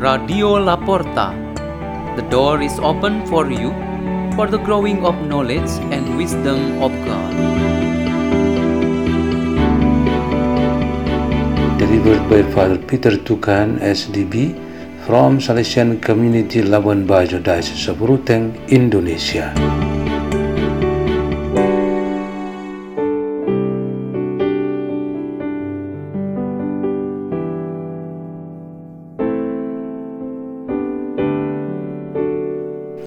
Radio Laporta. The door is open for you for the growing of knowledge and wisdom of God. Delivered by Father Peter Tukan, SDB, from Salesian Community Labuan Bajo, Diocese of Ruteng, Indonesia.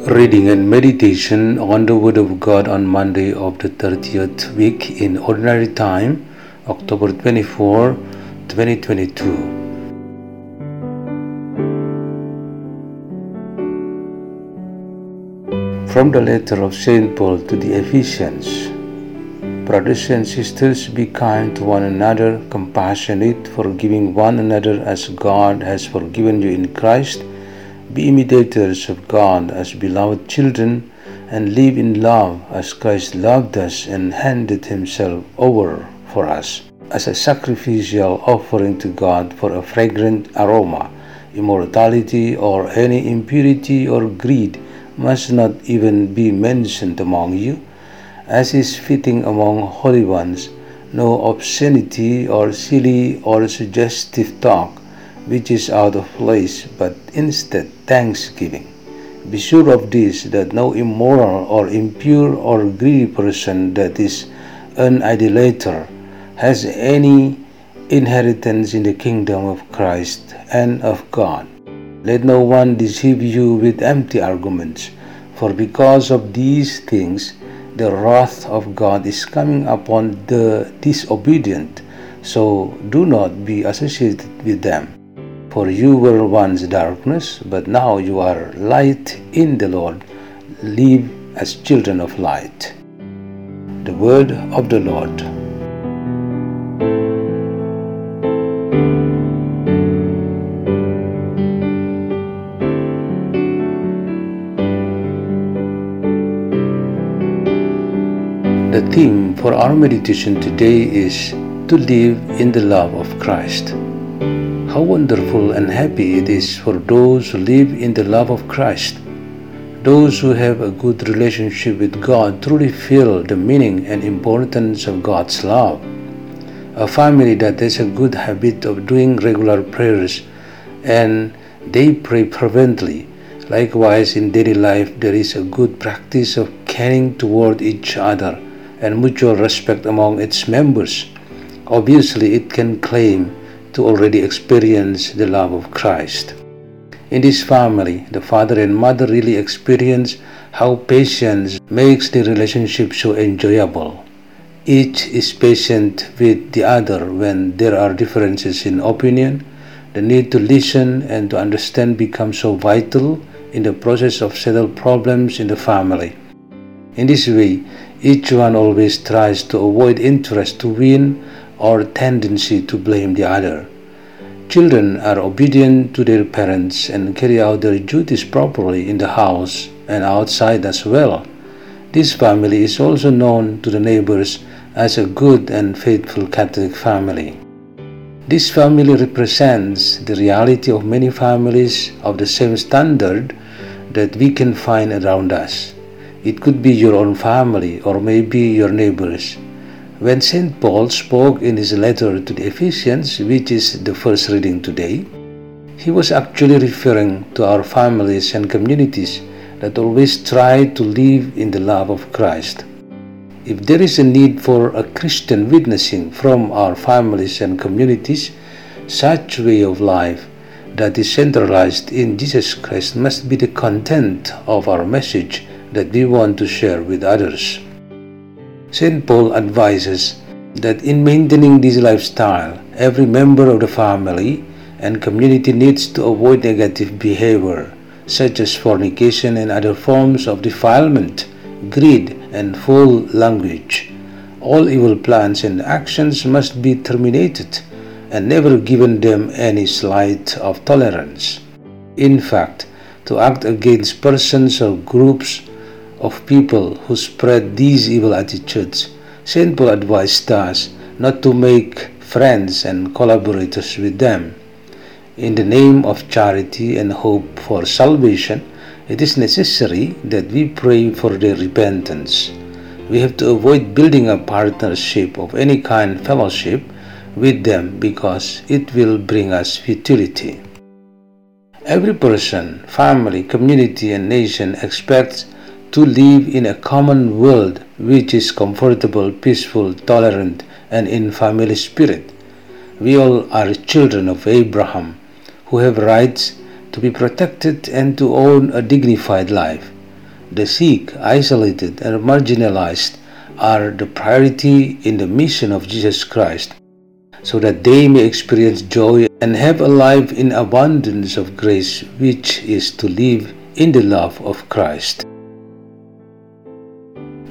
Reading and meditation on the Word of God on Monday of the 30th week in Ordinary Time, October 24, 2022. From the letter of St. Paul to the Ephesians Brothers and sisters, be kind to one another, compassionate, forgiving one another as God has forgiven you in Christ be imitators of God as beloved children and live in love as Christ loved us and handed himself over for us as a sacrificial offering to God for a fragrant aroma. Immortality or any impurity or greed must not even be mentioned among you, as is fitting among holy ones. No obscenity or silly or suggestive talk which is out of place, but instead thanksgiving. Be sure of this that no immoral or impure or greedy person that is an idolater has any inheritance in the kingdom of Christ and of God. Let no one deceive you with empty arguments, for because of these things the wrath of God is coming upon the disobedient. So do not be associated with them. For you were once darkness, but now you are light in the Lord. Live as children of light. The word of the Lord. The theme for our meditation today is to live in the love of Christ. How wonderful and happy it is for those who live in the love of Christ. Those who have a good relationship with God truly feel the meaning and importance of God's love. A family that has a good habit of doing regular prayers and they pray fervently. Likewise, in daily life, there is a good practice of caring toward each other and mutual respect among its members. Obviously, it can claim to already experience the love of Christ. In this family, the father and mother really experience how patience makes the relationship so enjoyable. Each is patient with the other when there are differences in opinion. The need to listen and to understand becomes so vital in the process of settle problems in the family. In this way, each one always tries to avoid interest to win or tendency to blame the other. Children are obedient to their parents and carry out their duties properly in the house and outside as well. This family is also known to the neighbors as a good and faithful Catholic family. This family represents the reality of many families of the same standard that we can find around us. It could be your own family or maybe your neighbors. When St. Paul spoke in his letter to the Ephesians, which is the first reading today, he was actually referring to our families and communities that always try to live in the love of Christ. If there is a need for a Christian witnessing from our families and communities, such way of life that is centralized in Jesus Christ must be the content of our message that we want to share with others. St. Paul advises that in maintaining this lifestyle, every member of the family and community needs to avoid negative behavior, such as fornication and other forms of defilement, greed, and foul language. All evil plans and actions must be terminated and never given them any slight of tolerance. In fact, to act against persons or groups of people who spread these evil attitudes, St. Paul advised us not to make friends and collaborators with them. in the name of charity and hope for salvation, it is necessary that we pray for their repentance. We have to avoid building a partnership of any kind, fellowship with them, because it will bring us futility. Every person, family, community, and nation expects to live in a common world which is comfortable, peaceful, tolerant, and in family spirit. We all are children of Abraham who have rights to be protected and to own a dignified life. The sick, isolated, and marginalized are the priority in the mission of Jesus Christ so that they may experience joy and have a life in abundance of grace, which is to live in the love of Christ.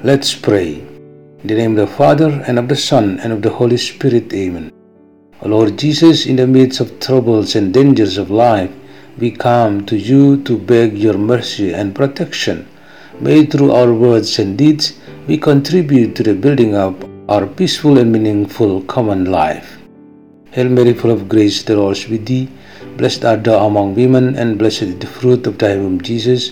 Let's pray. In the name of the Father, and of the Son, and of the Holy Spirit, Amen. O Lord Jesus, in the midst of troubles and dangers of life, we come to you to beg your mercy and protection. May through our words and deeds we contribute to the building up our peaceful and meaningful common life. Hail Mary, full of grace, the Lord is with thee. Blessed art thou among women, and blessed is the fruit of thy womb, Jesus.